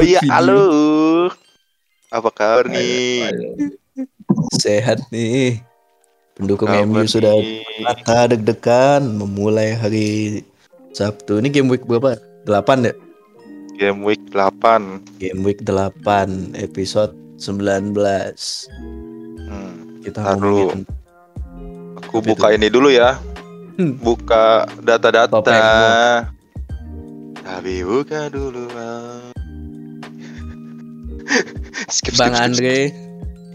Oh iya, halo. Apa kabar nih? Sehat nih. Pendukung Kabar MU sudah rata deg-degan memulai hari Sabtu. Ini game week berapa? 8 ya? Game week 8. Game week 8 episode 19. Hmm. Kita dulu. ngomongin Aku Apa buka ini dulu ya. Hmm. Buka data-data. Tapi buka dulu. ah. skip, skip, Bang skip, skip. Andre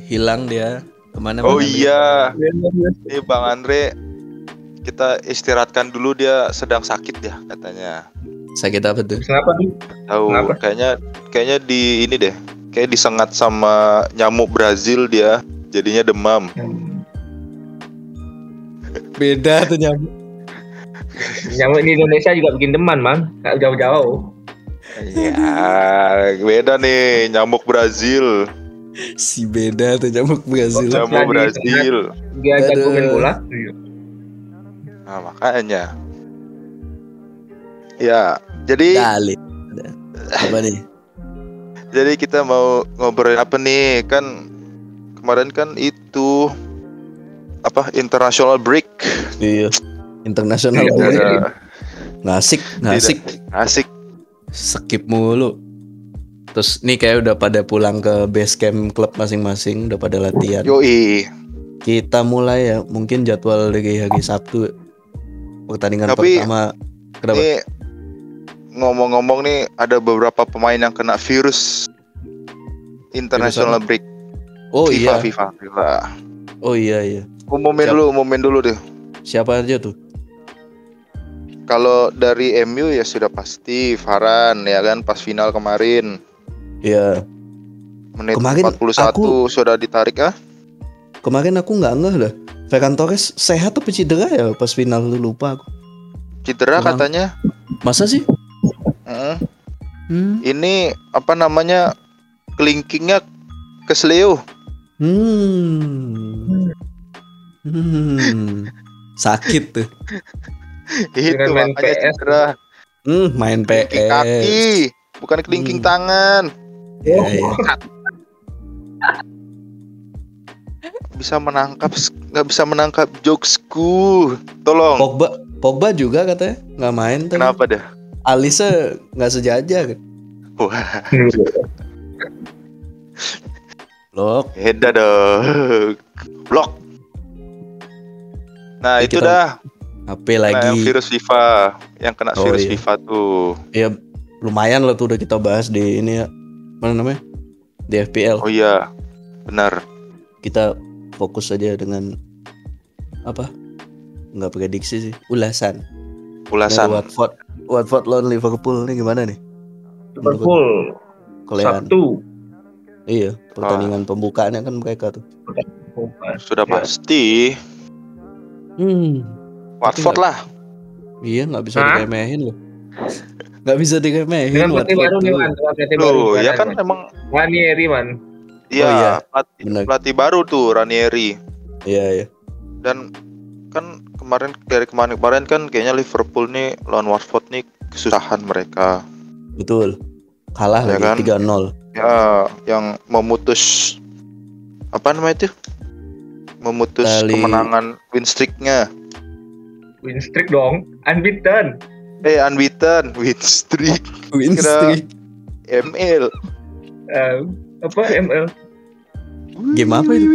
hilang dia ke mana? Oh Bang Andre? iya, ini Bang Andre kita istirahatkan dulu dia sedang sakit ya katanya. Sakit apa tuh? Kenapa nih? Tahu Kenapa? kayaknya kayaknya di ini deh. Kayak disengat sama nyamuk Brazil dia jadinya demam. Beda tuh nyamuk. Nyamuk di Indonesia juga bikin deman, Mang. Gak jauh-jauh. Ya, beda nih nyamuk Brazil. Si beda tuh nyamuk Brazil. Oh, Nyamuk Brazil. Dia Aduh. bola. Nah, makanya. Ya, jadi Dali. Apa nih? jadi kita mau ngobrolin apa nih? Kan kemarin kan itu apa international break. Iya. Internasional Iya, boy. iya. Ngasik, ngasik. Asik. Skip mulu. Terus nih kayak udah pada pulang ke base camp klub masing-masing, udah pada latihan. Yoi. Kita mulai ya, mungkin jadwal dari hari Sabtu. Pertandingan Tapi- pertama. Kenapa? Ini ngomong-ngomong nih ada beberapa pemain yang kena virus international break. oh FIFA, iya, FIFA, FIFA. oh iya iya. Umumin Siap. dulu, umumin dulu deh. Siapa aja tuh? Kalau dari MU ya sudah pasti Varane ya kan pas final kemarin Iya. menit Kemarin 41 aku- sudah ditarik ah. Kemarin aku nggak ngeh dah. Ferran Torres sehat atau cedera ya pas final tuh lupa aku. Cedera Kurang. katanya. Masa sih? Mm. Hmm. Ini apa namanya? Kelingkingnya kesleo. Hmm. Hmm. Sakit tuh. Itu main makanya PS. cedera. Hmm, main Kelingking PS. kaki, bukan kelingking Hmm. tangan. Iya, iya. Bisa menangkap nggak bisa menangkap jokesku. Tolong. Pogba Pogba juga katanya nggak main tuh. Kenapa dah? Alisa nggak sejajar kan? Wah, Loh, beda dong. Blok. Nah, Ya, itu kita dah. HP Nah, yang lagi. virus FIFA, yang kena Oh, virus iya. FIFA tuh. Ya lumayan lah tuh udah kita bahas di ini ya. Mana namanya? Di FPL. Oh iya, benar. Kita fokus aja dengan apa? Nggak prediksi sih, ulasan. Ulasan. Watford. Watford lawan Liverpool ini gimana nih? Liverpool. Kalian. Sabtu. Iya, pertandingan pembukaannya kan mereka tuh. Sudah Ya. pasti. Hmm. Watford lah. Iya, nggak bisa Hah? diremehin loh. Nggak bisa diremehin. Dengan pelatih baru nih. Man. Dengan pelatih baru. Loh, ya kan Man. emang Ranieri, Man. iya, Oh, iya. pelatih, baru tuh Ranieri. Iya, iya. Dan kan kemarin dari kemarin-kemarin kan kayaknya Liverpool nih lawan Watford nih kesusahan mereka. Betul. Kalah Ya lagi kan? 3-0. Ya, yang memutus apa namanya itu? Memutus Tali- kemenangan win streaknya. Win streak dong. Unbeaten. Eh, unbeaten win streak Win Kira- streak. ML. Eh, apa ML? Game apa itu?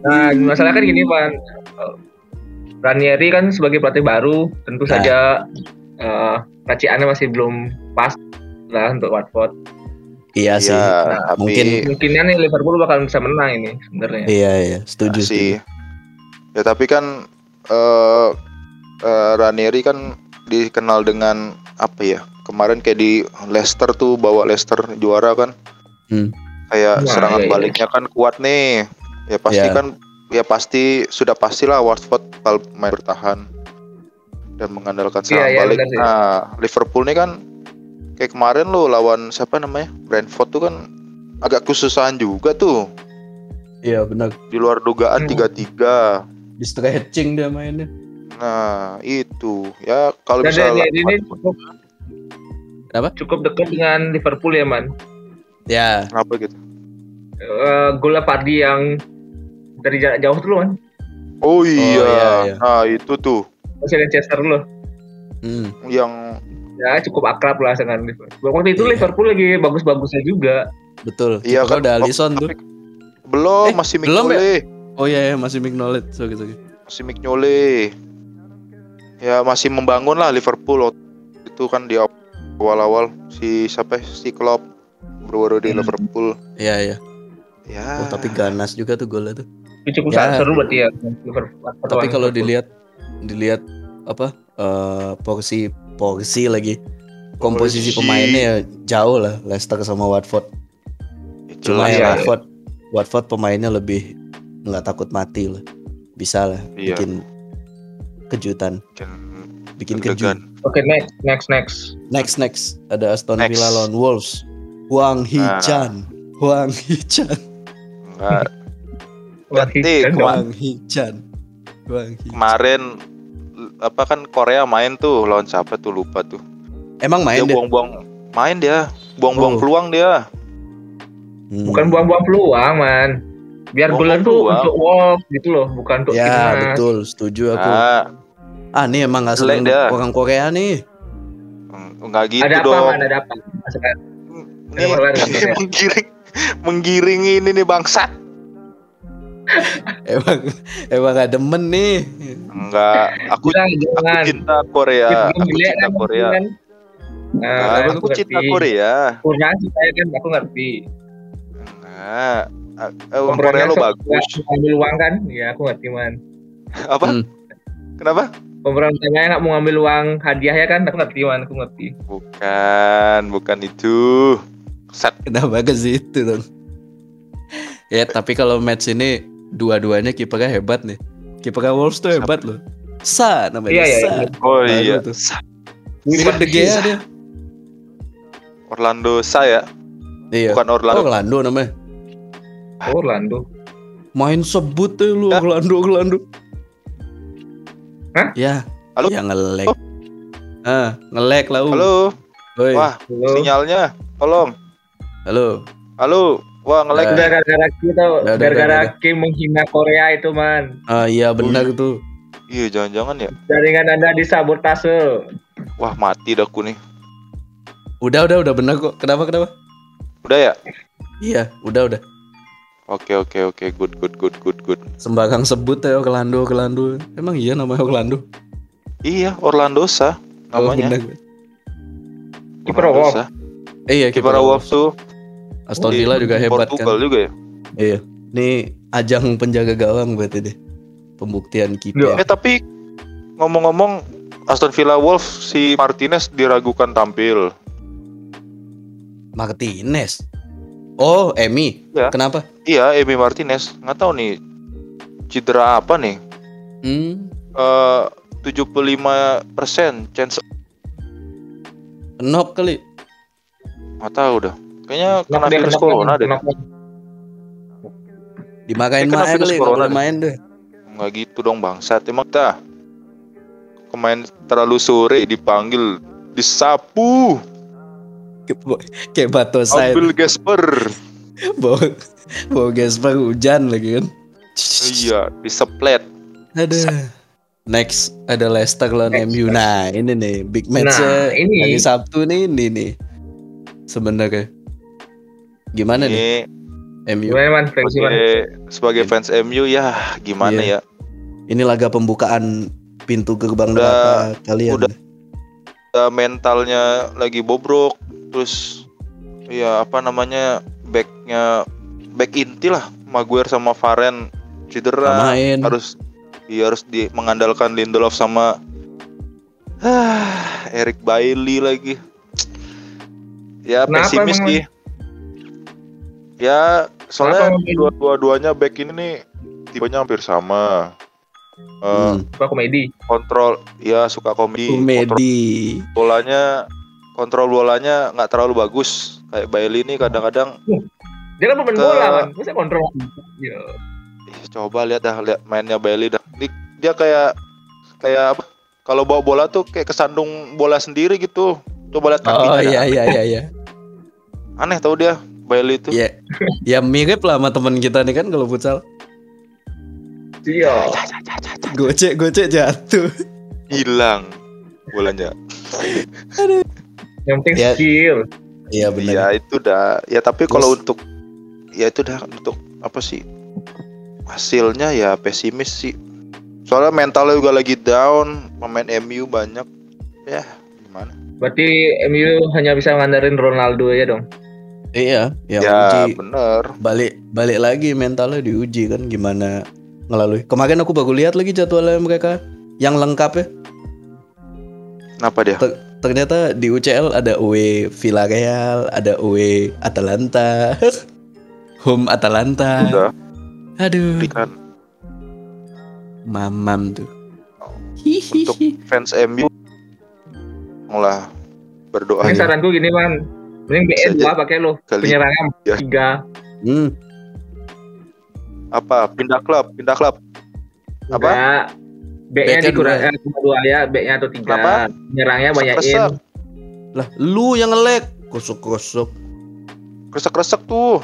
Nah, masalah kan gini. Eh, Ranieri kan sebagai pelatih baru, tentu Nah. saja eh raciannya masih belum pas lah untuk Watford. Iya sih. Iya, tapi mungkin- Mungkinnya nih Liverpool bakal bisa menang ini sebenarnya. Iya, iya. Setuju sih. sih. Ya tapi kan eh eh, Ranieri kan dikenal dengan apa ya? Kemarin kayak di Leicester tuh bawa Leicester juara kan. Hmm. Kayak Nah, serangan iya, iya. baliknya kan kuat nih. Ya pasti Iya. kan ya pasti sudah pastilah Watford main bertahan dan mengandalkan Iya, serangan iya, balik. benar sih. Nah, Liverpool nih kan kayak kemarin lo lawan siapa namanya? Brentford tuh kan agak kesusahan juga tuh. Iya, benar. Di luar dugaan Hmm. 3-3. Di stretching dia mainnya. Nah, itu. Ya kalau bisa Ranieri ini cukup cukup dekat dengan Liverpool ya man. Ya, Kenapa gitu? Eh golnya Pardi yang dari jarak jauh tuh loh man. Oh iya. iya, iya. Nah, itu tuh Masih Manchester loh. hmm. yang Ya cukup akrab lah dengan Liverpool. Waktu itu Iya. Liverpool lagi bagus-bagusnya juga. betul. Iya kan, udah oh, Alisson tuh. belum Eh, masih belum ya? Oh iya, iya masih Mignolet. Sorry, sorry. Masih Mignole. Ya masih membangun lah Liverpool waktu itu kan di awal-awal si siapa ya? si Klopp baru di Hmm. Liverpool. Iya, iya. Ya. Oh, tapi ganas juga tuh golnya tuh. Itu cukup Ya. seru berarti ya. Liverpool. Tapi kalau dilihat dilihat apa eh porsi porsi lagi komposisi Porsi. pemainnya ya jauh lah Leicester sama Watford. Cuma yang ya. Watford Watford pemainnya lebih nggak takut mati lah. Bisa lah Iya. bikin kejutan, Bikin bikin deg-degan. kejut. Oke next next next. Next next ada Aston Next. Villa lawan Wolves. Huang Hee-chan. Huang Hee-chan. Enggak. Berarti Ganti. Huang Hee-chan. Huang Hee. Kemarin apa kan Korea main tuh lawan siapa tuh lupa tuh. Emang main dia deh. buang-buang main dia, buang-buang Oh. peluang dia. Hmm. bukan buang-buang peluang man. Biar golnya tuh untuk Wolves gitu loh, bukan untuk Ya timnas. betul, setuju aku. Nah, Ah nih emang gak seneng orang Korea nih. enggak gitu ada apa dong. man? Ada apa? Nih, Ada apa, apa? menggiring menggiring ini nih bangsat. Emang emang gak demen nih. Enggak, aku Bilang aku cinta Korea. Aku cinta kan, Korea. kan? Nah, Nah, tapi aku cinta Korea. Kurang sih saya kan, aku ngerti. Nah, Pemainnya Korea lo bagus. nggak Ambil uang kan? Ya aku ngerti man. Apa? Hmm. Kenapa? Pemerintahnya nggak mau ngambil uang hadiah ya kan? Aku ngerti man, aku ngerti. Bukan, bukan itu. Set. Kenapa ke situ dong? Ya tapi kalau match ini dua-duanya kipernya hebat nih. Kipernya Wolves tuh hebat loh. Sa namanya Iya, iya, iya. Oh iya. Sa- Mirip De Gea dia. Orlando saya, Iya. bukan Oh, Orlando. Orlando namanya. Oh, Orlando. Main sebut lu Ya. Orlando Orlando. Hah? Ya. Halo? Ya ngelek. Oh. Ah, ngelek lah. uh. Halo, Woi. wah Halo. sinyalnya, tolong. Halo. Halo, wah nge-lag Udah. Udah gara-gara kita, gara-gara Kim menghina Korea itu man. Ah iya benar tuh. Iya, jangan-jangan ya. Jaringan anda disabotase. Wah, mati dah aku nih. Udah udah udah benar kok. Kenapa kenapa? Udah ya? Iya, udah udah. Oke, oke, oke. Good, good, good, good, good. Sembarang sebut ya Orlando Orlando. Emang iya namanya Orlando? Iya, Orlando Sa Oh, namanya. benar. Kiper. Sa. Eh iya Kiper Wolves tuh Aston Villa juga hebat Portugal kan. juga ya. Iya. Ini ajang penjaga gawang berarti deh. Pembuktian kiper. Eh tapi ngomong-ngomong Aston Villa Wolves si Martinez diragukan tampil. Martinez. Oh, Emi. Ya. Kenapa? Iya, Emi Martinez. Nggak tahu nih cedera apa nih. Hmm, Eh 75% chance knock kali. nggak tahu dah. Kayaknya kena virus corona deh. Dimakain main virus kali, nggak corona main deh. Nggak gitu dong bangsat. Emang dah. Kemain terlalu sore dipanggil disapu Kayak- Bato Said. ambil Gasper Bawa, bawa Gasper hujan lagi kan. iya diseplet Aduh. Next ada Leicester lawan Next. MU. Nah ini nih big match Nah, ini. hari Sabtu nih ini nih. Sebenarnya gimana nih ini MU? Gimana man? Man? sebagai sebagai fans MU ya gimana Iya. ya Ini laga pembukaan pintu gerbang Udah- kalian. udah. Eh, mentalnya lagi bobrok terus ya apa namanya backnya back inti lah Maguire sama Varane cedera Nggak main. harus iya harus di mengandalkan Lindelof sama ah, Eric Bailly lagi ya Kenapa pesimis emang, sih ya soalnya Kenapa emang? dua dua duanya back ini nih tipenya hampir sama Eh, Hmm, Suka komedi. kontrol ya suka komedi kontrol komedi. bolanya kontrol bolanya nggak terlalu bagus kayak Bailey ini kadang-kadang Dia kan pemain Ke- bola man. Masa kontrol? Iya. ih, coba lihat dah lihat mainnya Bailey dah Di- dia kayak kayak apa kalau bawa bola tuh kayak kesandung bola sendiri gitu Coba lihat kakinya. Oh iya iya iya iya. Aneh tau dia Bailey itu. Ya, ya mirip lah sama teman kita nih kan kalau futsal. Iya. Gocek gocek jatuh. Hilang bolanya. Yang penting Ya. skill. Iya Iya benar. itu dah. Ya tapi kalau Terus- untuk ya itu dah untuk apa sih hasilnya ya pesimis sih. Soalnya mentalnya juga lagi down, pemain MU banyak. Ya gimana? Berarti MU hanya bisa ngandarin Ronaldo aja dong. Iya, ya, ya uji bener. balik balik lagi mentalnya diuji kan gimana ngelalui. Kemarin aku baru lihat lagi jadwalnya mereka yang lengkap ya. Kenapa dia? Ternyata di UCL ada away Villarreal, ada away Atalanta, home Atalanta. Udah Aduh, berikan mamam tuh. untuk fans MU lah berdoa Ini ya. saranku gini man. Mending BN dua pakai lo. kali. Penyerangan Ya. tiga. Hmm, Apa? Pindah klub, pindah klub. Apa? Enggak. B-nya Backnya dikurang dua. eh, cuma dua ya, B-nya atau tiga. Kenapa? Penyerangnya banyakin. Lah lu yang ngelek, kosok-kosok. kresek tuh.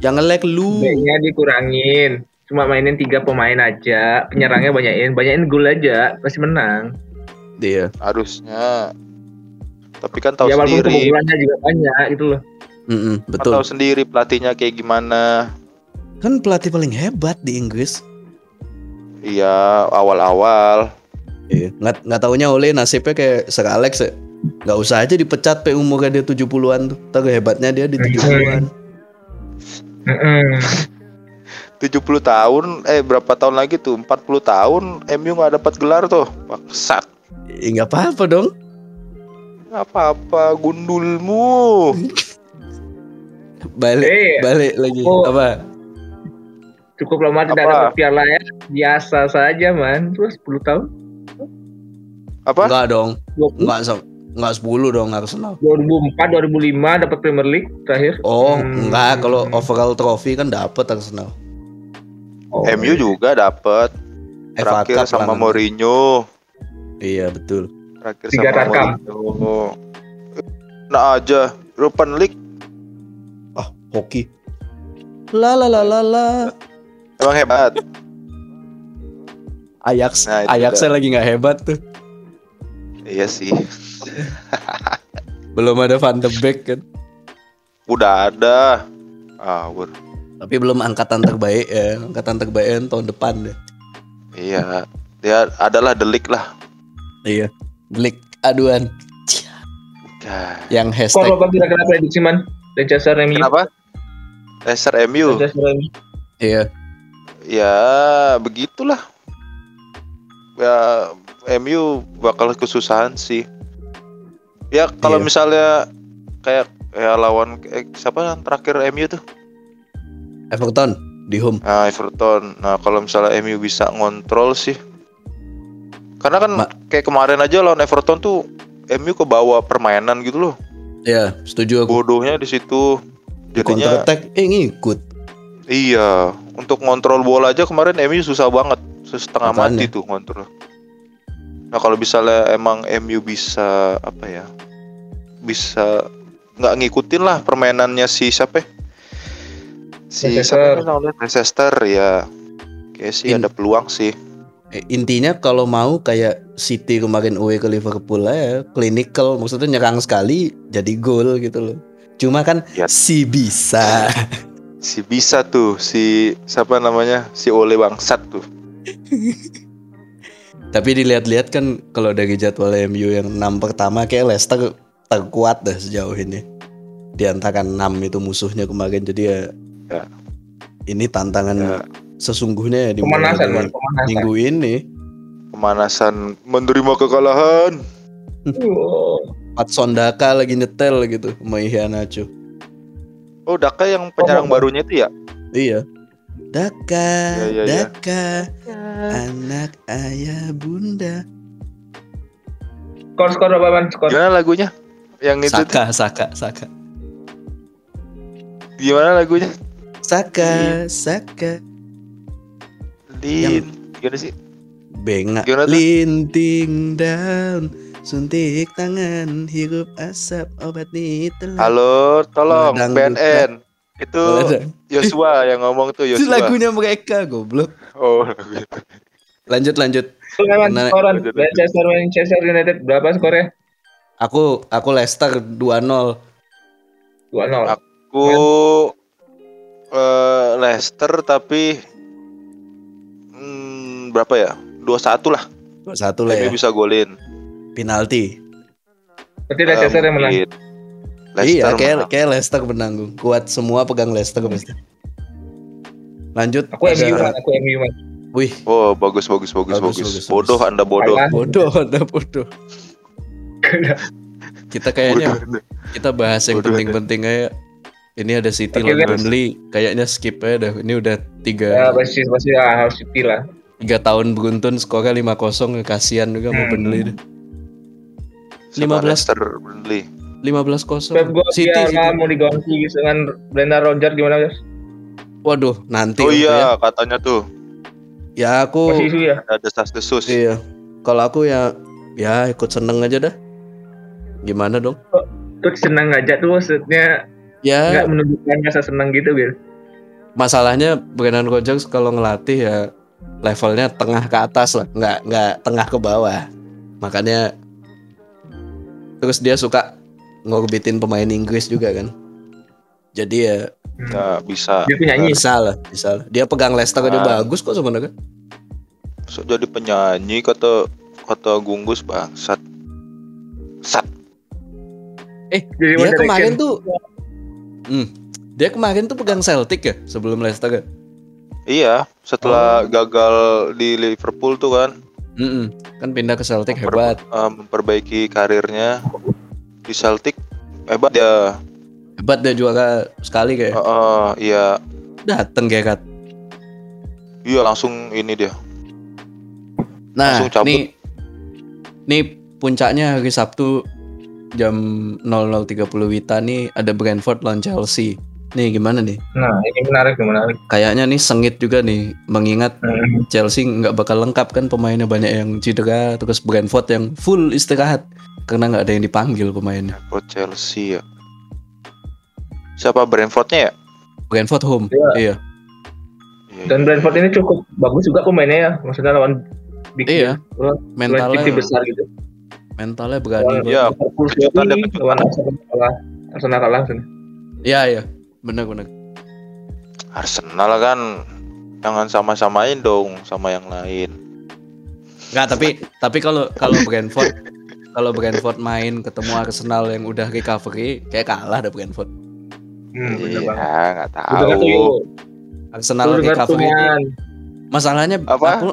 Yang ngelek lu. B-nya dikurangin. Cuma mainin tiga pemain aja. Penyerangnya banyakin, banyakin gol aja, pasti menang. Dia. Harusnya. Tapi kan tahu ya walaupun sendiri, kebobolannya juga banyak gitu loh. Mm-mm, kan betul. tahu sendiri pelatihnya kayak gimana. Kan pelatih paling hebat di Inggris. Iya, awal-awal. Iya. Nggak nggak taunya oleh nasibnya kayak Sir Alex ya. Nggak usah aja dipecat pe umurnya dia 70-an tuh. Tahu hebatnya dia di 70-an. Mm-mm. 70 tahun, eh berapa tahun lagi tuh? 40 tahun MU nggak dapat gelar tuh. Bangsat. Ya nggak apa-apa dong. Apa-apa, gundulmu. Balik Eh, balik lagi. oh. Apa? Cukup lama tidak Apa? dapat piala ya. Biasa saja man. Terus 10 tahun. Apa? Enggak dong. 20, Enggak se- enggak 10 dong Arsenal. 2004, 2005 dapat Premier League terakhir. Oh, Hmm. enggak kalau overall trophy kan dapat Arsenal. Oh. MU juga dapat. Terakhir Cup sama lah. Mourinho. Iya, betul. Terakhir Tiga sama tarkam. Mourinho. Nah aja, European League Ah, hoki. La la la la la. Emang hebat. Ajax, Nah, Ajaxnya lagi nggak hebat tuh. iya sih. Belum ada Van de Beek kan. Udah ada. Ah, ber- Tapi belum angkatan terbaik ya. Angkatan terbaik yang tahun depan deh. iya. Dia adalah delik lah. Iya. Delik aduan Ya. yang hashtag berapa kira-kira prediksi man? Leicester MU. Kenapa? Leicester MU. Leicester MU. iya Ya, begitulah. Ya, MU bakal kesusahan sih. Ya, kalau Iya. misalnya kayak ya lawan eh, siapa yang terakhir MU tuh? Everton di home. Nah, Everton. Nah, kalau misalnya MU bisa ngontrol sih. Karena kan Ma- kayak kemarin aja lawan Everton tuh MU ke bawah permainan gitu loh. Iya, setuju aku. Bodohnya di situ. Di Jadinya counter attack eh ngikut. iya, untuk ngontrol bola aja kemarin MU susah banget. Setengah Makanya. mati tuh ngontrol. Nah, kalau misalnya emang MU bisa apa ya? Bisa nggak ngikutin lah permainannya si siapa? Si Leicester. siapa? Leicester ya. Kayak sih In- ada peluang sih. Eh, intinya kalau mau kayak City kemarin away ke Liverpool ya, clinical maksudnya nyerang sekali jadi gol gitu loh. Cuma kan Ya. si bisa. Si bisa tuh si siapa namanya? Si Ole bangsat tuh. Tapi dilihat-lihat kan kalau dari jadwal MU yang 6 pertama kayak Leicester terkuat dah sejauh ini. Di antara 6 itu musuhnya kemarin jadi ya, Ya. ini tantangan Ya. sesungguhnya ya di Pemanasan minggu ini. Pemanasan menerima kekalahan. Pat Sondaka lagi nyetel gitu sama. Oh, Daka yang penyerang Oh, barunya itu ya? Iya. Daka, Ya, ya, ya. Daka, anak ayah bunda. Skor skor man? Skor. Gimana lagunya? Yang itu tuh, Saka, Saka, Saka. gimana lagunya? Saka, Saka. Lin, gimana sih? Benga Gimana tuh? linting down Suntik tangan, hirup asap, obat ditelan. Halo, tolong Dangdut, BNN. Itu Boleh dong. Yosua yang ngomong tuh Itu Yosua. lagunya mereka, goblok. Oh, lagu itu. Lanjut lanjut. Skoran. Manchester Manchester United berapa skornya? Aku aku Leicester 2-0. 2-0. Aku eh, Leicester tapi hmm, berapa ya? 2-1 lah. 2-1 lah ya. Bisa golin. Penalti. Berarti Leicester yang menang. iya, Leicester kayak menang. kayak Leicester menang. Kuat semua pegang Leicester pasti. Lanjut. Aku MU aku MU. Wih, Oh, bagus bagus bagus Bagus, bagus. bagus, Bodoh bagus. Anda bodoh. Bodoh, Anda bodoh. Kita kayaknya Bodoh. kita bahas yang penting-penting kayak ini ada City Oke, lawan. Burnley, kayaknya skip aja dah. Ini udah tiga Ya pasti pasti harus City lah. tiga tahun beruntun skornya 5-0 kasihan juga mau Hmm. Burnley deh. Sama 15. Leicester Burnley. 15-0. Pep City, City. mau diganti dengan Brendan Rodgers gimana guys? Waduh, nanti Oh iya, katanya tuh ya. Ya aku Masih isu ya? ada desas-desus. iya. Kalau aku ya ya ikut seneng aja dah. Gimana dong? Tuh senang aja tuh maksudnya Ya nggak menunjukkan rasa senang gitu Bil. masalahnya Brendan Rodgers kalau ngelatih ya levelnya tengah ke atas lah, nggak nggak tengah ke bawah. Makanya terus dia suka ngorbitin pemain Inggris juga kan. Jadi ya Nggak bisa. Dia penyanyi. bisa lah, bisa lah. Dia pegang Leicester aja Ah. bagus kok sebenarnya. So, jadi penyanyi kata kata Gunggus bangsat. Sat. Jadi Dia kemarin tuh, hmm, dia kemarin tuh pegang Celtic ya sebelum Leicester kan. Iya, Oh. setelah gagal di Liverpool tuh kan Mm-mm. Kan pindah ke Celtic Memper- hebat, eh, memperbaiki karirnya di Celtic hebat ya. hebat dia juara sekali kayak. Heeh, iya, Dateng Gerrard. iya langsung ini dia. Nah, Langsung cabut. nih nih puncaknya hari Sabtu jam 00.30 Wita nih ada Brentford lawan Chelsea. Nih gimana nih? Nah ini menarik menarik. Kayaknya nih sengit juga nih mengingat Hmm. Chelsea nggak bakal lengkap kan pemainnya banyak yang cedera terus Brentford yang full istirahat karena nggak ada yang dipanggil pemainnya. Brentford Chelsea ya. Siapa Brentfordnya ya? Brentford home. Iya. Iya. Iya, Dan Brentford ini cukup bagus juga pemainnya ya. Maksudnya lawan big Iya. Mentalnya besar gitu. mentalnya berani. Iya, kejutan kejutan. lawan Arsenal kalah. Arsenal kalah. Iya, iya. Benar benar. Arsenal kan jangan sama-samain dong sama yang lain. Nggak, tapi tapi kalau kalau Brentford kalau Brentford main ketemu Arsenal yang udah recovery kayak kalah ada Brentford. Hmm, Iya, nggak tahu. yuk. Arsenal tuh, recovery itu man. masalahnya Apa? aku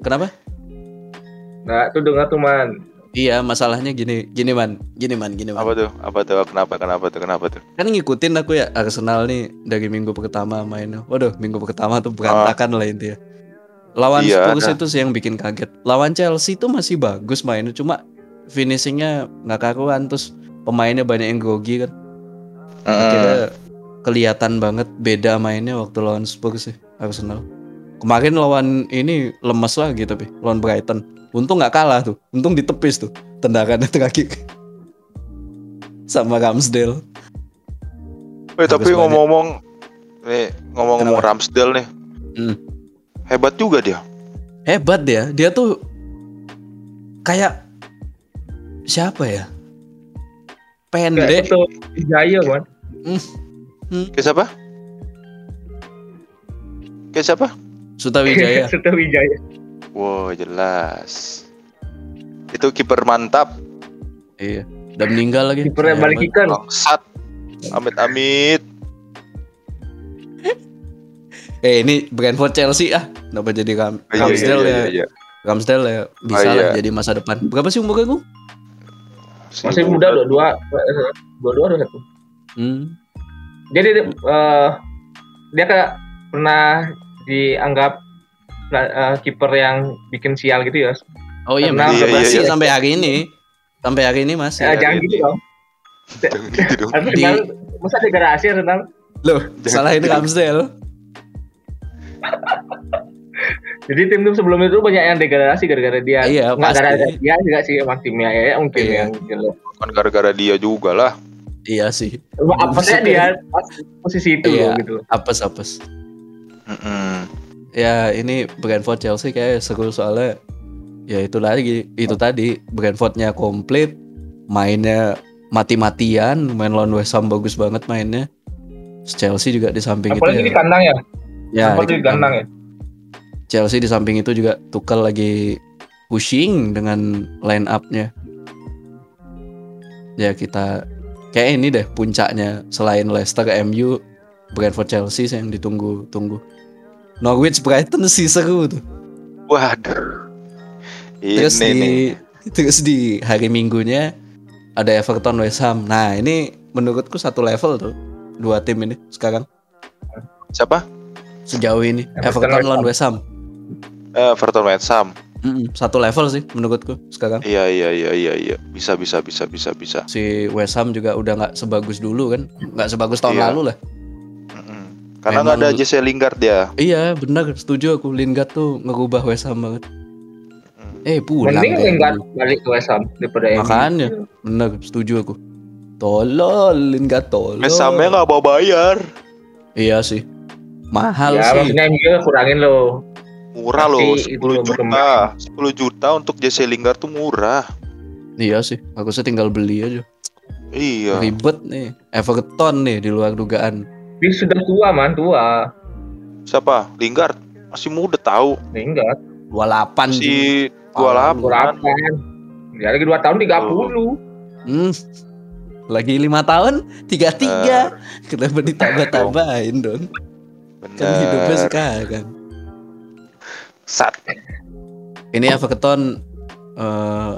kenapa? Nah, tuh dengar tuh, man. Iya, masalahnya gini, gini man, gini man, gini man. Apa tuh? Apa tuh? Kenapa? Kenapa tuh? Kenapa tuh? Kan ngikutin aku ya Arsenal nih dari minggu pertama mainnya. Waduh, minggu pertama tuh berantakan lah intinya. Lawan Iya, Spurs ada. itu sih yang bikin kaget. Lawan Chelsea tuh masih bagus mainnya, cuma finishingnya nggak karuan terus pemainnya banyak yang grogi kan. Akhirnya kelihatan banget beda mainnya waktu lawan Spurs sih Arsenal. Kemarin lawan ini lemes lagi tapi lawan Brighton. Untung nggak kalah tuh. Untung ditepis tuh tendangannya terakhir. Sama Ramsdale. Eh, tapi ngomong-ngomong nih ngomong-ngomong? Ramsdale nih. Hmm. Hebat juga dia. Hebat dia. Dia tuh kayak siapa ya? Kayak Pendek. itu Jaya, man. Kayak siapa? Kayak siapa? Suta Wijaya. Suta Wijaya. Wow, jelas. Itu kiper mantap. iya. Udah meninggal lagi. Kipernya Sayang balik ikan. Bangsat. Amit-amit. Eh ini Brentford Chelsea ah. Kenapa jadi Ram Oh, iya, Ramsdale iya, ya? iya, iya. Ramsdale ya bisa Oh, lah iya. jadi masa depan. Berapa sih umurnya gue? Si Masih muda dua dua dua dua dua satu. Hmm. Jadi eh, dia kayak pernah dianggap eh, kiper yang bikin sial gitu ya. Oh iya, Karena masih, Iya, iya, iya. sampai hari ini. Sampai hari ini masih. Eh, jangan gitu dong. Jangan gitu dong. Arsenal masa degradasi Arsenal? Loh, gitu. Ramsdale. Jadi tim-tim sebelum itu banyak yang degradasi gara-gara dia. Iya, Nggak gara-gara dia juga sih emang timnya ya mungkin Iya. yang jelek. Kan gara-gara dia juga lah. Iya sih. Apanya dia pas posisi itu Iya. gitu. Apes apes. Mm-mm. Ya ini Brentford Chelsea kayak seru soalnya. Ya itu lagi. Itu tadi Brentfordnya komplit mainnya mati-matian main lawan West Ham bagus banget mainnya. Chelsea juga di samping Apalagi itu di ya, kandang ya. ya di kandang ya. Chelsea di samping itu juga Tuchel lagi pushing dengan line up-nya. Ya kita kayak ini deh puncaknya. Selain Leicester MU Brentford Chelsea yang ditunggu-tunggu Norwich Brighton sih seru tuh Waduh. Terus Ini di nih. terus di hari Minggunya ada Everton West Ham. Nah, ini menurutku satu level tuh dua tim ini sekarang Siapa? sejauh ini. Everton Everton West lawan West Ham. Eh, Everton West Ham. Mm-mm, satu level sih menurutku sekarang. Iya iya iya iya iya. Bisa bisa bisa bisa bisa. Si West Ham juga udah nggak sebagus dulu kan, nggak sebagus tahun Iya. lalu lah. Karena nggak ada Jesse Lingard ya. Iya benar, setuju aku. Lingard tuh ngerubah West Ham banget. Eh pulang. Mending Lingard balik ke West Ham daripada MU. Makanya. Bener, setuju aku. Tolol, Lingard tolol. West Hamnya nggak mau bayar. Iya sih. Mahal Ya sih. maksudnya MU kurangin loh. Murah loh, Tapi 10 itu juta. berkembang. 10 juta untuk Jesse Lingard tuh murah. Iya sih, aku sih tinggal beli aja. Iya. Ribet nih. Everton nih di luar dugaan. Dia sudah tua man, tua. Siapa? Lingard. Masih muda tahu. Lingard. 28 juga. Masih Ah, 28. 28. Ya lagi 2 tahun 30. Hmm. Lagi lima tahun, tiga tiga. Kenapa ditambah-tambahin dong? Kan hidupnya Bener. sekarang. Sat. Ini Everton eh,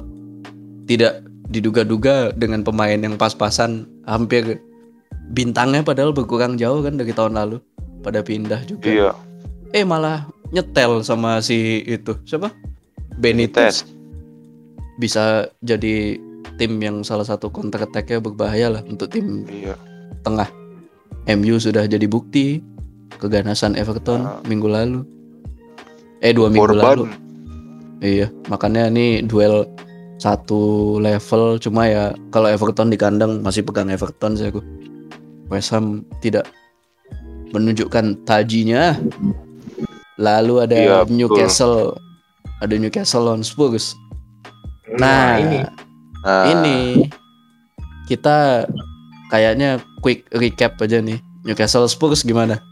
tidak diduga-duga dengan pemain yang pas-pasan, hampir bintangnya padahal berkurang jauh kan dari tahun lalu. Pada pindah juga. Iya. Eh malah nyetel sama si itu siapa? Benitez. Bisa jadi tim yang salah satu counter attack-nya berbahaya lah untuk tim Iya. tengah. MU sudah jadi bukti keganasan Everton Ah. minggu lalu. Eh dua minggu lalu. Korban. Iya, makanya ini duel satu level cuma ya kalau Everton di kandang masih pegang Everton sih aku. West Ham tidak menunjukkan tajinya. Lalu ada betul. Newcastle, ada Newcastle lawan Spurs. Nah, ini Nah, ini kita kayaknya quick recap aja nih. Newcastle Spurs gimana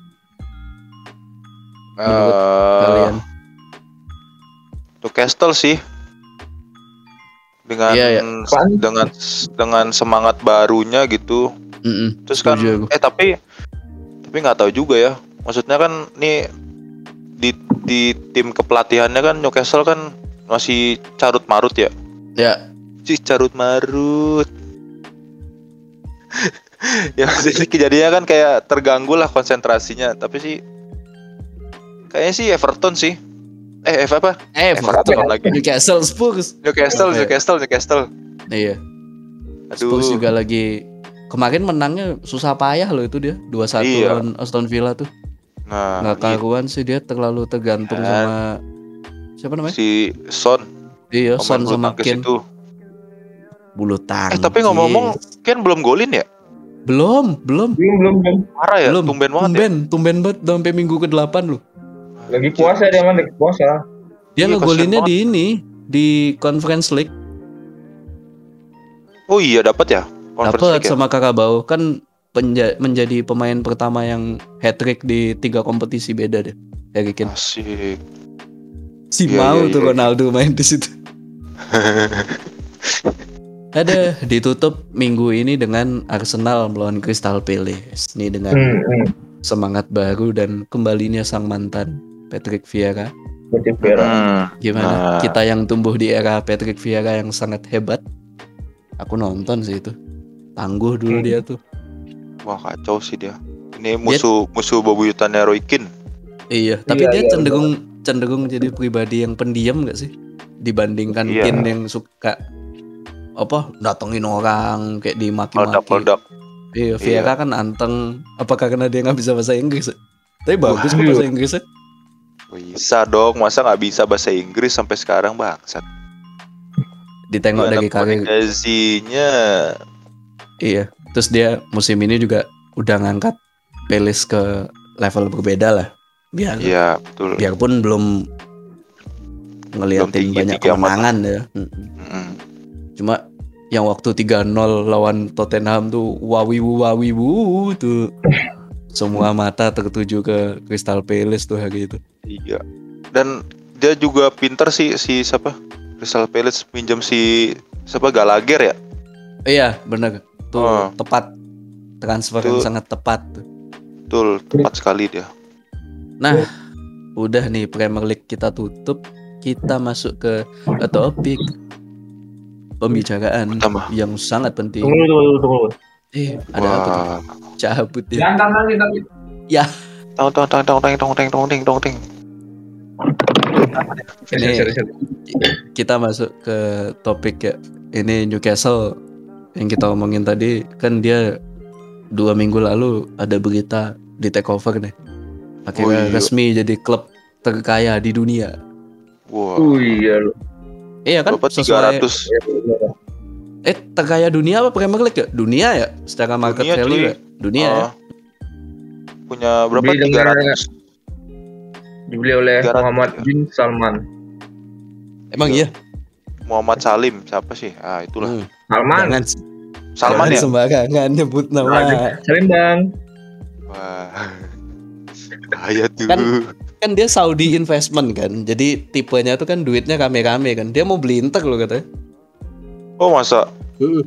menurut eh, kalian? Newcastle sih. Dengan Iya, iya. dengan dengan semangat barunya gitu. Mm-mm, Terus kan eh tapi tapi nggak tahu juga ya. Maksudnya kan nih di di tim kepelatihannya kan Newcastle kan masih carut marut ya. Ya, Si carut marut. ya maksudnya kejadiannya kan kayak terganggu lah konsentrasinya. Tapi sih kayaknya sih Everton sih. Eh F apa? eh Everton lagi. Newcastle Spurs. Newcastle, Iya. Newcastle, Newcastle. Iya, Aduh. Spurs juga lagi kemarin menangnya susah payah loh itu dia 2-1 Iya. lawan Aston Villa tuh. Nah, Nggak gitu. karuan sih dia terlalu tergantung Kan. sama siapa namanya? si Son, Iya, Son sama Ken itu. bulu tangkis. Eh tapi ngomong-ngomong, Ken belum golin ya? belum, belum. belum belum belum. Parah ya, belum. tumben banget ya. tumben, tumben banget sampai minggu ke-8 loh. Lagi puasa dia man, lagi puasa. Dia Iya, ngegolinnya di ini di Conference League. Oh iya dapat ya? Dapat ya? sama Kakabau kan penja- menjadi pemain pertama yang hat trick di tiga kompetisi beda deh. Harry Kane. Asik. Si Iya, mau iya, tuh iya. Ronaldo main di situ. Ada ditutup minggu ini dengan Arsenal melawan Crystal Palace. Ini dengan Hmm, hmm. semangat baru dan kembalinya sang mantan Patrick Vieira. Berarti Vera. Hmm. Gimana? Nah. Kita yang tumbuh di era Patrick Vieira yang sangat hebat. Aku nonton sih itu. Tangguh dulu Hmm. dia tuh. Wah kacau sih dia. Ini musuh musuh bebuyutannya Roy Keane. Iya, tapi Iya, dia iya, cenderung cenderung jadi pribadi yang pendiam gak sih? Dibandingkan Iya. Kin yang suka apa datengin orang kayak dimaki-maki. Meledak-meledak. Iya, Vieira kan anteng. Apa karena dia nggak bisa bahasa Inggris? Tapi bagus Wah. bahasa Inggrisnya. Bisa dong, masa nggak bisa bahasa Inggris sampai sekarang bangsat. Ditengok dari karir Iya. Terus dia musim ini juga udah ngangkat Pelis ke level berbeda lah. Biar Iya betul. biarpun belum ngeliatin tinggi- banyak kemenangan ya. Mm-mm. Mm-mm. Cuma yang waktu 3-0 lawan Tottenham tuh wawiwu wawiwu tuh semua mata tertuju ke Crystal Palace tuh hari itu. Iya. Dan dia juga pinter sih si siapa? Crystal Palace pinjam si siapa Gallagher ya? Iya, bener. Tuh Oh. tepat transfer yang Tuh. sangat tepat tuh. Betul, tepat sekali dia. Nah, udah nih Premier League kita tutup, kita masuk ke ke topik pembicaraan Pertama. yang sangat penting. Tunggu, tunggu, tunggu. Eh, ada apa tuh? Wah. Cabut ya. Jangan lagi tapi Tong tong tong tong tong tong tong tong tong tong tong. Ini-. Kita masuk ke topik ya. Ini Newcastle yang kita omongin tadi kan dia dua minggu lalu ada berita di take over nih. Akhirnya Oh iya. resmi jadi klub terkaya di dunia. Wah. Oh iya lu. Iya kan? Berapa Sesuai 300 Eh terkaya dunia apa Premier League ya? Dunia ya? Secara market Dunia, value ya? Dunia ya? Ah. Punya berapa? Beli dengan- 300. Dibeli oleh 300. Muhammad bin Salman. Emang iya? Muhammad Salim siapa sih? Ah, itulah. Hmm. Salman. Jangan, Salman jangan ya? sembarangan nyebut nama. Salim bang. Wah. Bahaya tuh. Kan- Kan dia Saudi investment kan. Jadi tipenya tuh kan duitnya rame-rame kan. Dia mau beli Inter loh katanya. Oh, masa? Uh.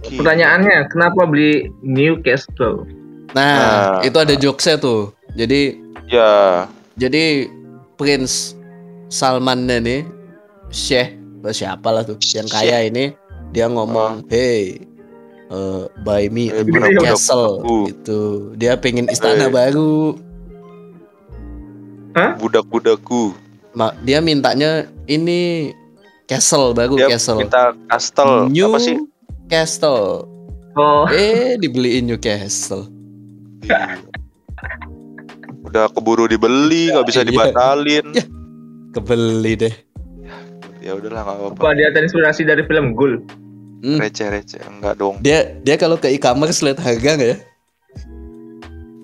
Gila. Pertanyaannya, kenapa beli Newcastle? Nah, Nah. itu ada jokesnya tuh. Jadi Ya, jadi Prince Salman nih Syekh atau siapa lah tuh yang kaya ini dia ngomong hey eh, buy me a Newcastle budak-budakku. gitu dia pengen istana Eh. baru budak-budakku. Ma- dia mintanya ini castle baru Dia castle minta kastel New apa sih? Castle Oh, eh dibeliin Newcastle Iya. Udah keburu dibeli, nggak bisa Iya. dibatalin. Ya. kebeli deh Ya udahlah nggak apa-apa. apa dia terinspirasi dari film Gul? Hmm. Receh-receh, enggak dong. dia dia kalau ke e-commerce lihat harga nggak ya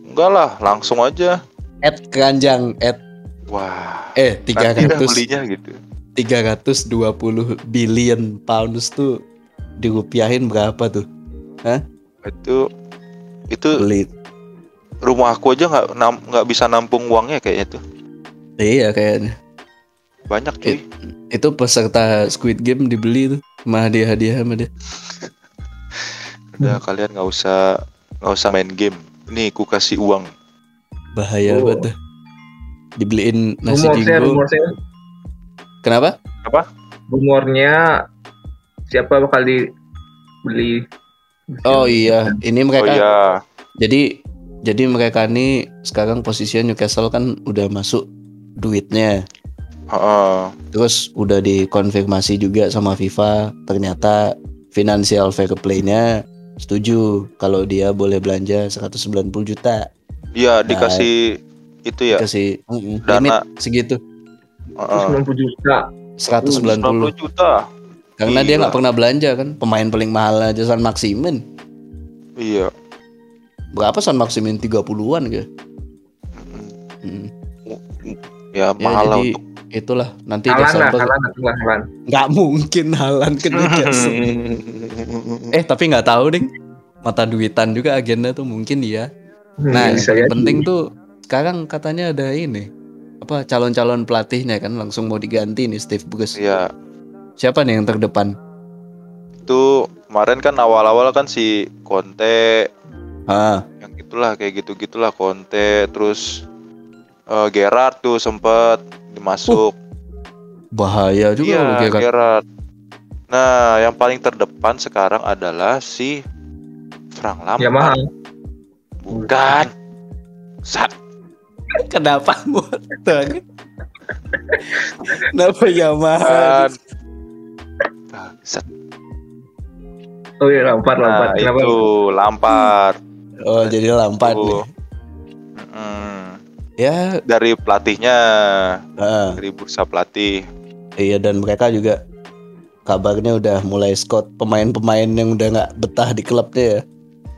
Enggak lah, langsung aja. at keranjang at Wah, eh dah 300 belinya gitu. 320 billion pounds tuh dirupiahin berapa tuh? Itu itu Beli. rumah aku aja nggak nggak bisa nampung uangnya kayaknya tuh. Iya kayaknya. Banyak cuy. Itu peserta Squid Game dibeli tuh sama hadiah-hadiah sama dia. Udah kalian nggak usah nggak usah main game. Nih, ku kasih uang. Bahaya Oh. banget tuh. Dibeliin nasi rumornya, Kenapa? rumornya siapa bakal dibeli? Oh iya, ini Oh mereka iya, jadi jadi mereka nih sekarang posisinya Newcastle kan udah masuk duitnya. Heeh. Terus udah dikonfirmasi juga sama FIFA ternyata financial fair play-nya setuju kalau dia boleh belanja 190 juta Iya dikasih itu ya. kasih mm, Dana. limit segitu Heeh. 90 juta. 190 90 juta. karena dia Gila. nggak pernah belanja kan pemain paling mahal aja San Maximin Iya. berapa San Maximin 30-an gitu Mm. Ya, ya mahal lah jadi untuk itulah nanti Halan lah, Desember halan, halan, halan. nggak mungkin halan ke Newcastle eh tapi nggak tahu ding mata duitan juga agennya tuh mungkin iya Nah, Hmm, bisa yang penting tuh sekarang katanya ada ini apa calon-calon pelatihnya kan langsung mau diganti nih Steve Bruce. Iya. Siapa nih yang terdepan? Itu kemarin kan awal-awal kan si Conte Ah, yang gitulah kayak gitu-gitulah Conte terus eh, Gerrard tuh sempet dimasuk. bahaya juga iya, loh Gerrard. Gerrard. Nah, yang paling terdepan sekarang adalah si Frank Lampard. Yamaha. Bukan. Sat. Kenapa motor? Kenapa Yamaha? Bangsat. Oh iya, Lampard, Lampard. Nah, Kenapa? itu Lampard. Oh, jadi Lampard nih. Ya, dari pelatihnya, heeh. dari bursa pelatih. Iya dan mereka juga kabarnya udah mulai scout pemain-pemain yang udah nggak betah di klubnya ya.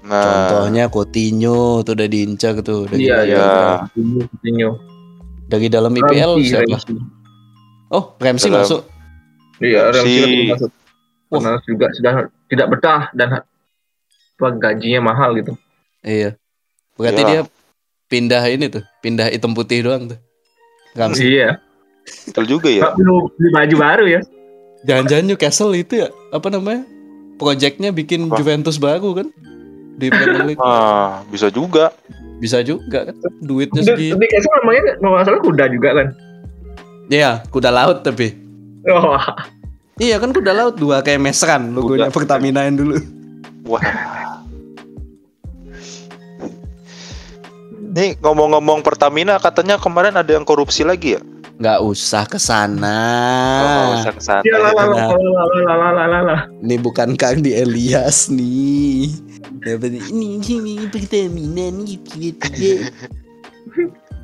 Nah, Contohnya Coutinho tuh udah diincar tuh dari, Iya, iya. Coutinho, Coutinho. dari dalam IPL Ramsey, siapa? Ramsey. Oh, Ramsey Dalam- masuk. Iya, Ramsey. Ramsey masuk. Wah. Karena juga sudah tidak betah dan gajinya mahal gitu. Iya. Berarti Iya. dia pindah ini tuh, pindah hitam putih doang tuh. Ramsey. Iya. betul juga ya. Beli baju baru ya. Jangan-jangan Newcastle itu ya apa namanya? Projectnya bikin Apa? Juventus baru kan? Di Premier League. Ah, bisa juga. Bisa juga kan? Duitnya segitu. tapi Castle namanya kalau salah kuda juga kan. Iya, kuda laut tapi. Oh, Iya kan kuda laut dua kayak mesran logonya. Pertamina yang dulu. Wah. Nih ngomong-ngomong Pertamina katanya kemarin ada yang korupsi lagi ya? Nggak usah ke sana. Oh, nggak usah ya lah. Ini bukan Kang di Elias nih. Ini ini Pertamina nih tiga-tiga.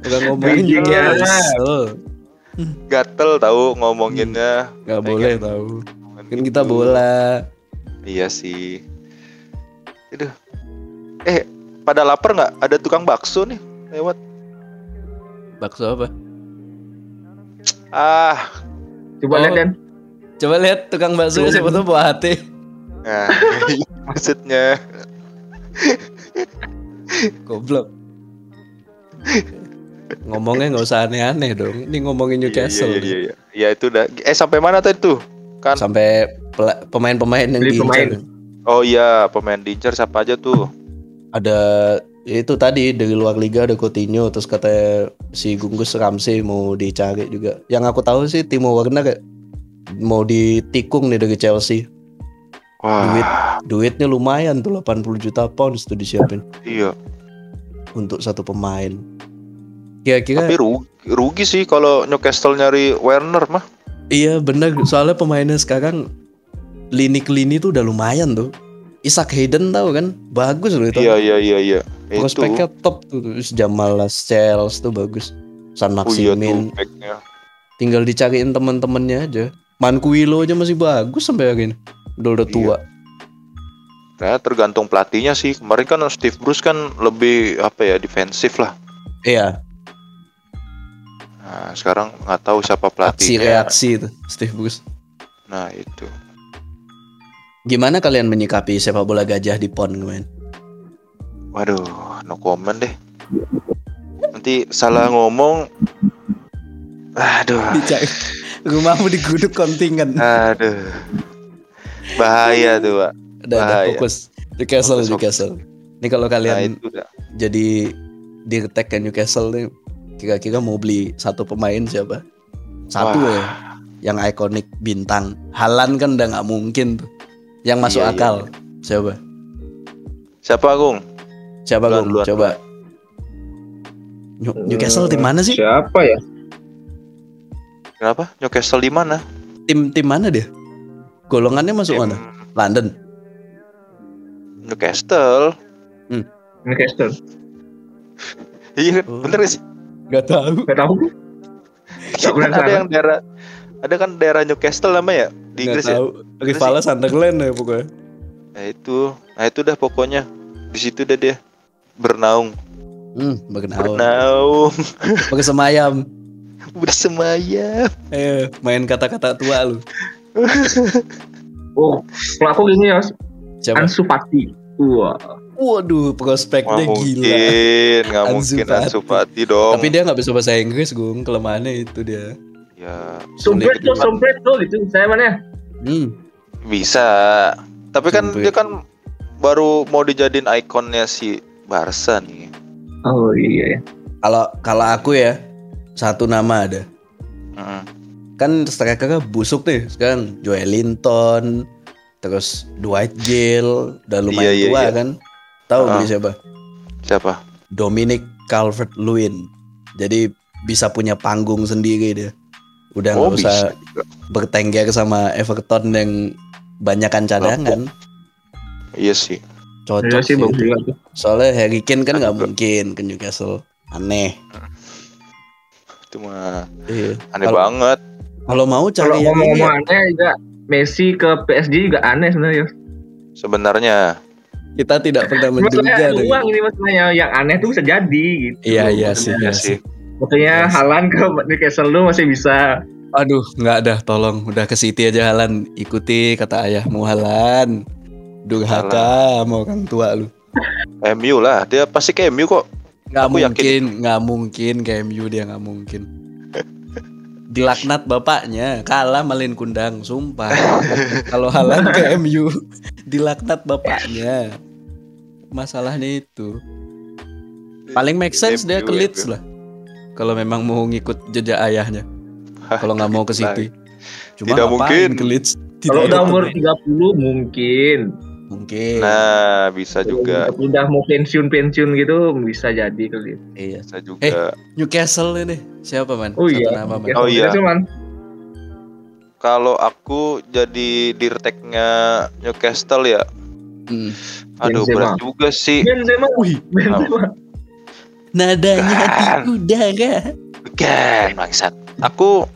Bukan ngomongin Bridging ya. Newcastle. Gatel tahu ngomonginnya. Nggak Pengen boleh tahu. ngomongin Kan gitu. kita bola. Iya sih. Aduh. Eh, pada lapar nggak? Ada tukang bakso nih lewat. Bakso apa? Ah, Coba Oh. lihat kan. Coba lihat tukang bakso siapa tuh buah hati. nah, maksudnya. Goblok. Ngomongnya nggak usah aneh-aneh dong. Ini ngomongin Newcastle. Iya, iya, iya, iya. Ya itu udah. Eh sampai mana tadi tuh? Kan. Sampai pemain-pemain yang Beli pemain. Oh iya, pemain diincar siapa aja tuh? Ada itu tadi dari luar liga ada Coutinho terus katanya si Gunggus Ramsey mau dicari juga. Yang aku tahu sih Timo Werner kayak mau ditikung nih dari Chelsea. Wah, Duit duitnya lumayan tuh 80 juta pounds tuh disiapin iya. untuk satu pemain. Kira-kira Tapi rugi, rugi sih kalau Newcastle nyari Werner mah. Iya bener soalnya pemainnya sekarang lini ke lini tuh udah lumayan tuh. Isaac Hayden tahu kan bagus loh itu. Iya, iya, iya, iya. Itu. Prospeknya top tuh. Terus Jamal Lascelles tuh bagus. San Oh iya tuh Maximin tinggal dicariin teman-temannya aja. Manquillo aja masih bagus sampai hari ini. Udah udah Iya. tua. Nah, tergantung pelatihnya sih. Kemarin kan Steve Bruce kan lebih apa ya defensif lah. Iya, Nah, sekarang nggak tahu siapa aksi pelatihnya. reaksi itu Steve Bruce. Nah, itu. Gimana kalian menyikapi sepak bola gajah di PON kemarin? Waduh, no comment deh. Nanti salah ngomong. Aduh, Dicari rumahmu diguduk kontingen. aduh. Bahaya tuh, Pak. Udah, udah bahaya. fokus. Newcastle, Fokus. Newcastle. Ini kalau Nah, kalian itu udah. jadi di attack ke Newcastle nih kira-kira mau beli satu pemain siapa? Satu Wah. ya yang ikonik bintang. Halan kan udah nggak mungkin tuh. Yang masuk Iya, iya, akal. Siapa? Siapa, Agung? Siapa Duluan, Gung? duluan, Coba. New- Newcastle tim mana sih? Siapa ya? Kenapa? Newcastle di mana? Tim tim mana dia? Golongannya masuk Tim mana? London. Newcastle. Newcastle. Iya, Oh. bener sih. Gak tahu. Gak tahu. Gak ada yang daerah ada kan daerah Newcastle namanya ya di Gak Inggris ya. tahu. Rivalnya Sunderland ya pokoknya. Nah itu, nah itu dah pokoknya di situ dah dia bernaung, Hmm, bernaung. bernaung, Bersemayam. bersemayam. Eh, main kata-kata tua lu. Oh, kalau aku gini ya, Siapa? Ansu Fati. Wah. Waduh, Nggak prospeknya gila. mungkin, nggak Ansu mungkin. Ansu Fati dong. Tapi dia nggak bisa bahasa Inggris, Gung. Kelemahannya itu dia. Ya Sompret tuh, sompret tuh gitu. Saya mana? Hmm. bisa. Tapi kan Sampai- dia kan baru mau dijadiin ikonnya si Barca nih. Oh iya ya. Kalau kalau aku ya satu nama ada. Mm. Kan strikernya busuk nih sekarang Joelinton, terus Dwight Gale, udah lumayan Iya, iya, tua iya. kan. Tahu Ah. beli siapa? Siapa? Dominic Calvert-Lewin. Jadi bisa punya panggung sendiri dia. Udah nggak oh usah bisa bertengger sama Everton yang banyakan cadangan. Iya sih. Cocok Iya sih sih. Soalnya Harry Kane kan nggak mungkin ke Newcastle. Aneh. itu mah Iya. aneh Kalau- banget. Kalau mau Kalau cari yang ini. ngomong-ngomong aneh juga Messi ke PSG juga aneh sebenarnya. Sebenarnya Kita tidak pernah menduga. Dengan- uang ini maksudnya yang aneh tuh bisa jadi gitu. Iya iya sih. ya Iya sih. sih. Maksudnya sih. Halan ke Newcastle lu masih bisa. Aduh, nggak ada. Tolong, udah ke City aja Halan. Ikuti kata ayahmu Halan. Durhaka mau orang tua lu. MU lah, dia pasti ke MU kok. Nggak Aku yakin mungkin, nggak mungkin ke MU dia nggak mungkin. Dilaknat bapaknya, kalah malin kundang, sumpah. Kalau Halan ke MU, dilaknat bapaknya. Masalahnya itu. Paling make sense dia ke MU, Leeds lah. Kalau memang mau ngikut jejak ayahnya. Kalau nggak mau ke City. Cuma Tidak mungkin. ke Leeds. Kalau udah umur pemain. 30 mungkin. mungkin. Nah, bisa juga. Udah mau pensiun-pensiun gitu bisa jadi kali. Iya. Bisa juga. Eh, Newcastle ini siapa man? Oh Satu iya. nama man. Oh iya. Cuman Kalau aku jadi dirteknya Newcastle ya, Hmm. aduh Benzema. berat juga sih. Benzema. Wih, Benzema. Nadanya di Bukan. udara. Bukan, maksat. Aku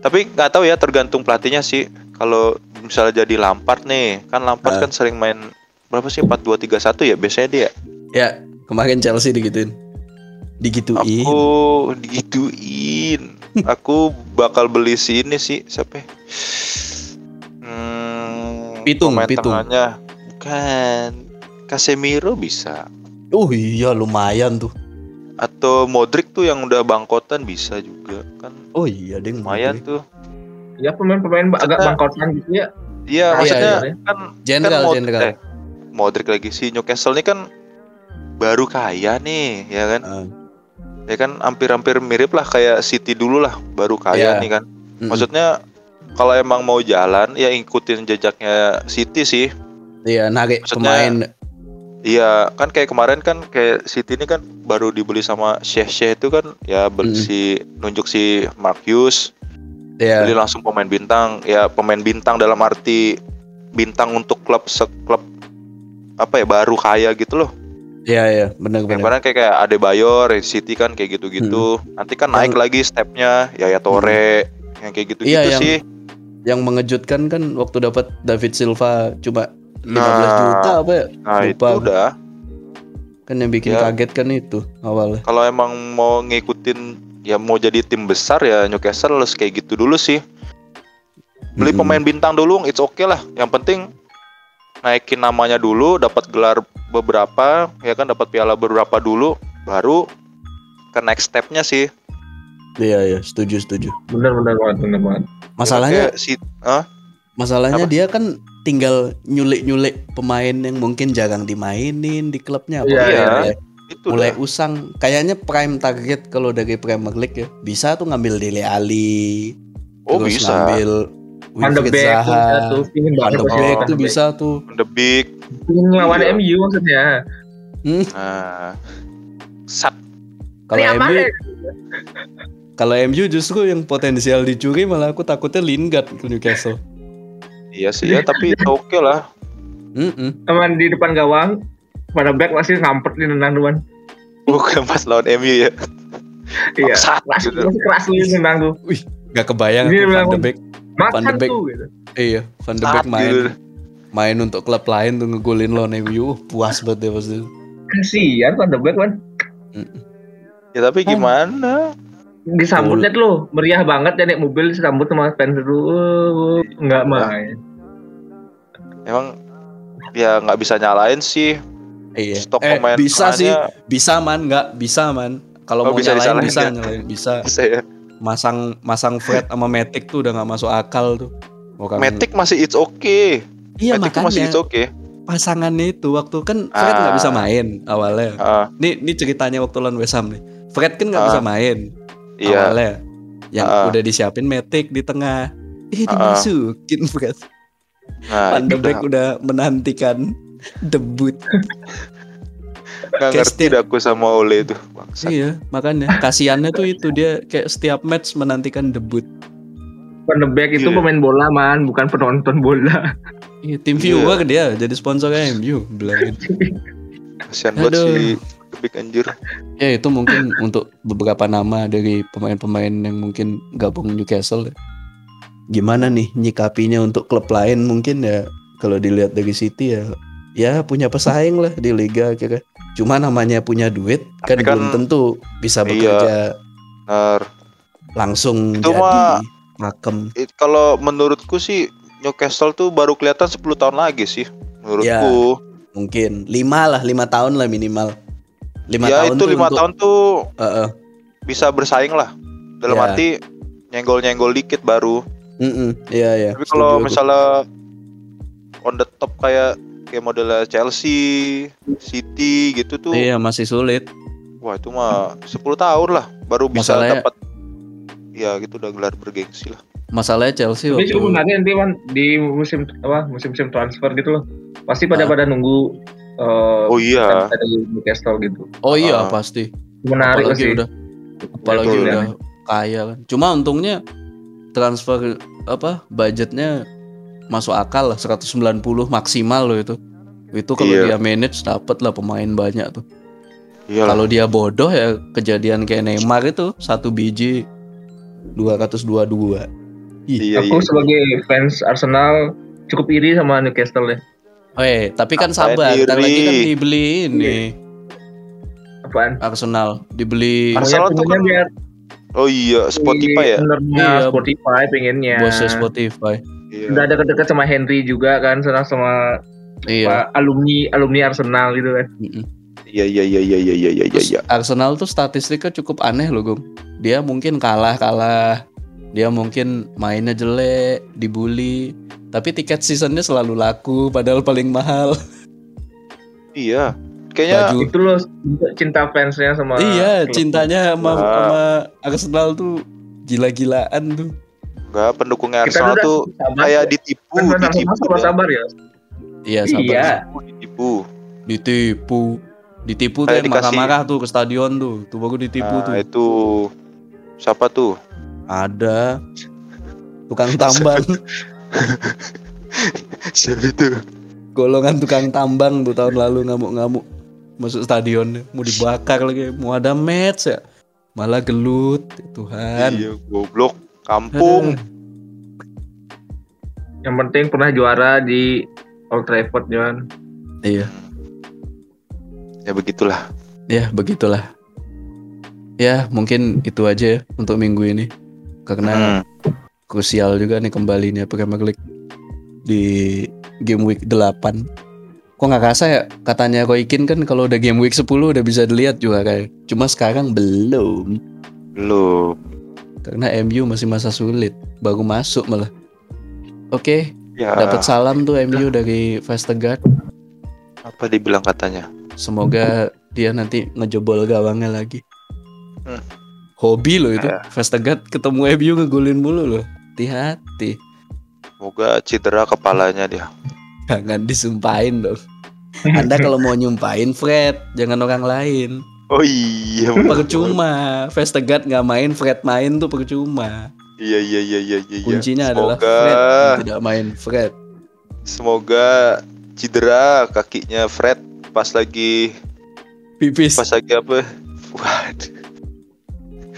tapi nggak tahu ya tergantung pelatihnya sih. Kalau misalnya jadi Lampard nih, kan Lampard Ah. kan sering main berapa sih 4-2-3-1 ya biasanya dia. Ya, kemarin Chelsea digituin. Digituin. Aku digituin. Aku bakal beli si ini sih siapa? ya? Hmm, Pitung, Pitung. tengahnya. Bukan. Casemiro bisa. Oh iya lumayan tuh. Atau Modric tuh yang udah bangkotan bisa juga kan. Oh iya ding Lumayan tuh. Ya pemain-pemain agak bangkotan gitu ya. Iya, Iya, maksudnya iya. kan General kan Mod- general. eh, Modric lagi si Newcastle ini kan baru kaya nih, ya kan? Ah. Ya kan hampir-hampir mirip lah kayak City dulu lah, baru kaya Iya. nih kan. Mm-mm. Maksudnya kalau emang mau jalan ya ikutin jejaknya City sih. Iya narik maksudnya- pemain. Iya, kan kayak kemarin kan kayak City ini kan baru dibeli sama Sheikh Sheikh itu kan ya beli Mm. si nunjuk si Mark Hughes, Iya. beli langsung pemain bintang. Ya pemain bintang dalam arti bintang untuk klub seklub apa ya baru kaya gitu loh. Iya iya benar benar. kemarin kayak kayak Adebayor, City kan kayak gitu-gitu. Nanti kan naik lagi stepnya, Yaya Torre, yang kayak gitu-gitu Iya, yang- sih. Yang mengejutkan kan waktu dapat David Silva cuma 15 Nah, juta apa ya? Nah lupa. itu udah. Kan yang bikin Ya. kaget kan itu awalnya. Kalau emang mau ngikutin ya mau jadi tim besar ya Newcastle harus kayak gitu dulu sih. Beli Mm-mm. pemain bintang dulu, it's okay lah. Yang penting naikin namanya dulu, dapat gelar beberapa, ya kan dapat piala beberapa dulu, baru ke next stepnya sih. Iya iya setuju setuju. Bener bener banget bener banget. Masalahnya Kayak si, ah, Masalahnya Apa? dia kan tinggal nyulik-nyulik pemain yang mungkin jarang dimainin di klubnya apa Iya, mulai, iya. itu mulai dah. usang kayaknya prime target kalau dari Premier League ya bisa tuh ngambil Dele Ali Oh terus bisa. ngambil Van de Wilfried Zaha bisa tuh pingin Van de Beek Van tuh de bisa tuh The Big. Pingin ngelawan Iya. MU maksudnya. Nah, sat. kalau MU ya? kalau MU justru yang potensial dicuri malah aku takutnya Lingard ke Newcastle Iya sih ya, tapi oke lah. Mm-mm. Teman di depan gawang de Beek masih ngampet di nendang tuan. Bukan pas lawan MU ya. Iya. Keras, gitu. masih keras lu nendang tuh. Gak kebayang Ini tuh Van de Beek Van de Beek. gitu. iya Van de Beek main gitu. main untuk klub lain tuh ngegolin lawan MU puas banget dia pasti Kasihan Van de Beek kan. Ya tapi gimana? Disambutnya tuh loh, meriah banget ya naik mobil disambut sama fans itu. Enggak Iya. main. Emang ya nggak bisa nyalain sih. Iya. Stok eh, pemain bisa sih, bisa man, nggak bisa man. Kalau Oh, mau bisa nyalain bisa ya? nyalain, bisa. Bisa ya. Masang masang Fred sama Matic tuh udah nggak masuk akal tuh. Orang- Matic masih it's okay. Iya Matic tuh masih makanya it's okay. pasangannya itu waktu kan Fred nggak Ah. bisa main awalnya. Ah, Nih ini ceritanya waktu lawan West Ham nih. Fred kan nggak Ah. bisa main iya. awalnya. Yang Ah. udah disiapin Matic di tengah. Eh Ah. dimasukin Fred. Nah, Van de itu Beek dah. udah menantikan debut. kayak ngerti setiap- aku sama Ole itu. Bangsat. Iya, makanya kasihannya tuh itu dia kayak setiap match menantikan debut. Van de Beek itu Iya. pemain bola man, bukan penonton bola. Iya, tim viewer dia jadi sponsor MU. Kasihan banget Aduh. Big anjir. Ya itu mungkin untuk beberapa nama dari pemain-pemain yang mungkin gabung Newcastle. ya. Gimana nih nyikapinya untuk klub lain mungkin ya kalau dilihat dari City ya ya punya pesaing lah di liga kira. Cuma namanya punya duit kan, Tapi kan- belum tentu bisa Iya. bekerja Benar. langsung Itu jadi mah- makem. It- Kalau menurutku sih Newcastle tuh baru kelihatan 10 tahun lagi sih menurutku. Mungkin lima lah lima tahun lah minimal. Lima ya tahun itu lima untuk- tahun tuh Heeh. bisa bersaing lah. Dalam Ya. arti nyenggol-nyenggol dikit baru. Iya iya. Tapi kalau setuju aku. misalnya on the top kayak kayak modelnya Chelsea, City gitu tuh, Iya masih sulit. wah itu mah 10 tahun lah baru bisa Masalahnya- dapat ya gitu udah gelar bergengsi lah. Masalahnya Chelsea Tapi waktu sebenarnya nanti kan di musim apa musim-musim transfer gitu loh. Pasti pada Ah. pada nunggu eh Oh iya. dari Newcastle gitu. Oh iya Ah. pasti. Menarik apalagi sih. udah apalagi Betul. udah kaya kan. Cuma untungnya transfer apa budgetnya masuk akal lah 190 maksimal loh itu. Itu kalau Iya. dia manage dapat lah pemain banyak tuh. Iya. Kalau dia bodoh ya kejadian kayak Neymar itu satu biji 222. Ih. Iya, Aku iya. sebagai fans Arsenal cukup iri sama Newcastle ya. Eh, tapi kan Ngapain sabar, ntar lagi kan dibeli ini Apaan? Arsenal, dibeli Arsenal tuh kan- biar Oh iya, Spotify ya? ownernya Iya. Spotify pengennya. bosnya Spotify. Iya. Udah dekat-dekat sama Henry juga kan, senang sama Iya. apa, alumni alumni Arsenal gitu kan. Iya iya iya iya iya iya iya iya. Arsenal tuh statistiknya cukup aneh loh, Gung. Dia mungkin kalah-kalah, dia mungkin mainnya jelek, dibully, tapi tiket seasonnya selalu laku, padahal paling mahal. Iya. Kayaknya Baju. Itu loh cinta fansnya sama iya, klub. cintanya sama, Wah. sama Arsenal tuh gila-gilaan tuh. enggak pendukungnya Arsenal tuh sabar kayak ya. ditipu, Kan ditipu, ya. sabar ya. Iya, sabar. Iya. ditipu. Ditipu. Ditipu tuh Kayak marah-marah tuh ke stadion tuh. Tuh baru ditipu Nah, tuh. itu siapa tuh? Ada tukang tambang, Siapa itu? golongan tukang tambang tuh tahun lalu ngamuk-ngamuk masuk stadion mau dibakar lagi, mau ada match ya. Malah gelut, Tuhan. Iya, goblok. Kampung. Yang penting pernah juara di Old Trafford Johan. Iya, Ya begitulah. ya begitulah. Ya, mungkin itu aja ya untuk minggu ini. Karena Hmm. krusial juga nih kembali nih Premier League di game week 8 Kok nggak kerasa ya? Katanya Koikin kan kalau udah game week 10 udah bisa dilihat juga kayak. Cuma sekarang belum. Belum. Karena MU masih masa sulit. Baru masuk malah. Oke Ya, dapat salam tuh MU dari Vestergaard. Apa dibilang katanya? Semoga dia nanti ngejebol gawangnya lagi. Hmm. Hobi loh itu Ya. Vestergaard ketemu MU ngegolin mulu loh Hati-hati Semoga cedera kepalanya dia. Jangan disumpahin dong. Anda kalau mau nyumpahin Fred, jangan orang lain. Oh iya. Percuma. Vestergaard nggak main, Fred main tuh percuma. Iya iya iya iya iya. Kuncinya adalah Semoga Fred yang tidak main Fred. semoga cedera kakinya Fred pas lagi Pipis pas lagi apa? Waduh.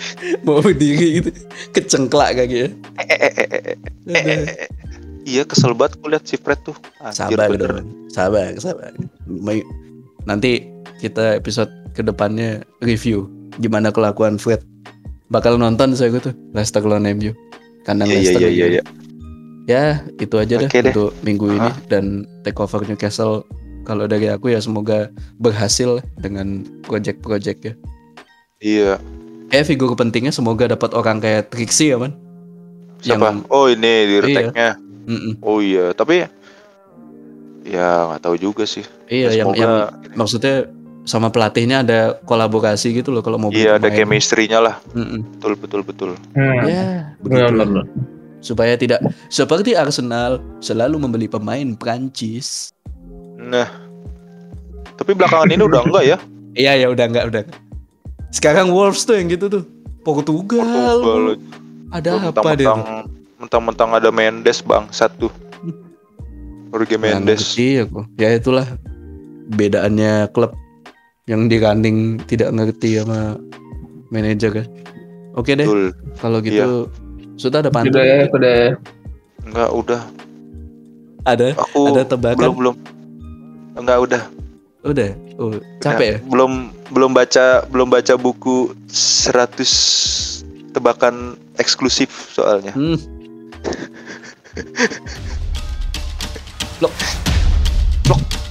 mau berdiri gitu, kecengklak kaki ya. Eh, eh, eh. Iya kesel banget aku lihat si Fred tuh. Anjir, Sabar bener. dong, sabar, sabar. Nanti kita episode ke depannya review gimana kelakuan Fred. Bakal nonton saya tuh Leicester lawan MU. Kandang iya Leicester. iya. gitu. iya. Ya, itu aja deh Oke deh. untuk minggu ini Ah. dan take over Newcastle. Kalau dari aku ya semoga berhasil dengan project-project ya. Iya. Eh figur pentingnya semoga dapat orang kayak Trixie ya man. Siapa? Yang- Oh ini di Iya. retake-nya. Mm-mm. Oh iya, tapi ya nggak tahu juga sih. Iya Ya, yang semoga- yang maksudnya sama pelatihnya ada kolaborasi gitu loh kalau mau Iya ada chemistry-nya lah. Mm-mm. Betul betul betul. Hmm. Ya, Benar, begitu. benar, benar. Supaya tidak seperti Arsenal selalu membeli pemain Prancis. Nah, tapi belakangan ini udah enggak ya? Iya ya udah enggak udah. Sekarang Wolves tuh yang gitu tuh. Portugal. Portugal Ada apa deh? mentang-mentang mentang-mentang ada Mendes bang satu. Jorge Mendes. ngerti aku. Ya itulah bedaannya klub yang dirunding tidak ngerti sama manajer kan. Oke deh, Betul. kalau gitu sudah ada pantun. ya, udah. Enggak, udah. Ada, Aku ada tebakan. belum belum. Enggak, udah. Udah. Oh, capek ya? Belum belum baca belum baca buku 100 tebakan eksklusif soalnya. Hmm. Blok. Blok.